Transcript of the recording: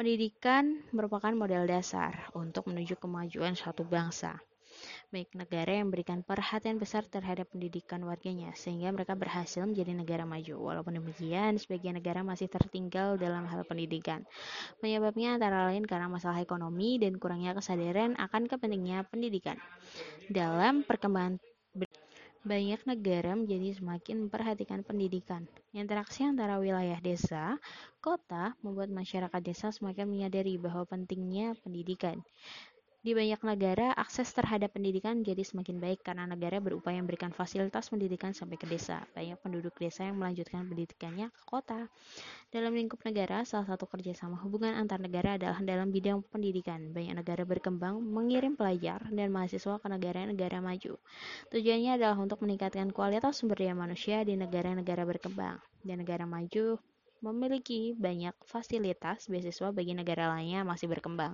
Pendidikan merupakan modal dasar untuk menuju kemajuan suatu bangsa. Banyak negara yang memberikan perhatian besar terhadap pendidikan warganya, sehingga mereka berhasil menjadi negara maju. Walaupun demikian, sebagian negara masih tertinggal dalam hal pendidikan. Penyebabnya antara lain karena masalah ekonomi dan kurangnya kesadaran akan kepentingan pendidikan. Dalam perkembangan banyak negara menjadi semakin memperhatikan pendidikan. Interaksi antara wilayah desa, kota, membuat masyarakat desa semakin menyadari bahwa pentingnya pendidikan. Di banyak negara, akses terhadap pendidikan jadi semakin baik karena negara berupaya memberikan fasilitas pendidikan sampai ke desa. Banyak penduduk desa yang melanjutkan pendidikannya ke kota. Dalam lingkup negara, salah satu kerjasama hubungan antar negara adalah dalam bidang pendidikan. Banyak negara berkembang mengirim pelajar dan mahasiswa ke negara-negara maju. Tujuannya adalah untuk meningkatkan kualitas sumber daya manusia di negara-negara berkembang. Di negara maju memiliki banyak fasilitas beasiswa bagi negara lainnya masih berkembang.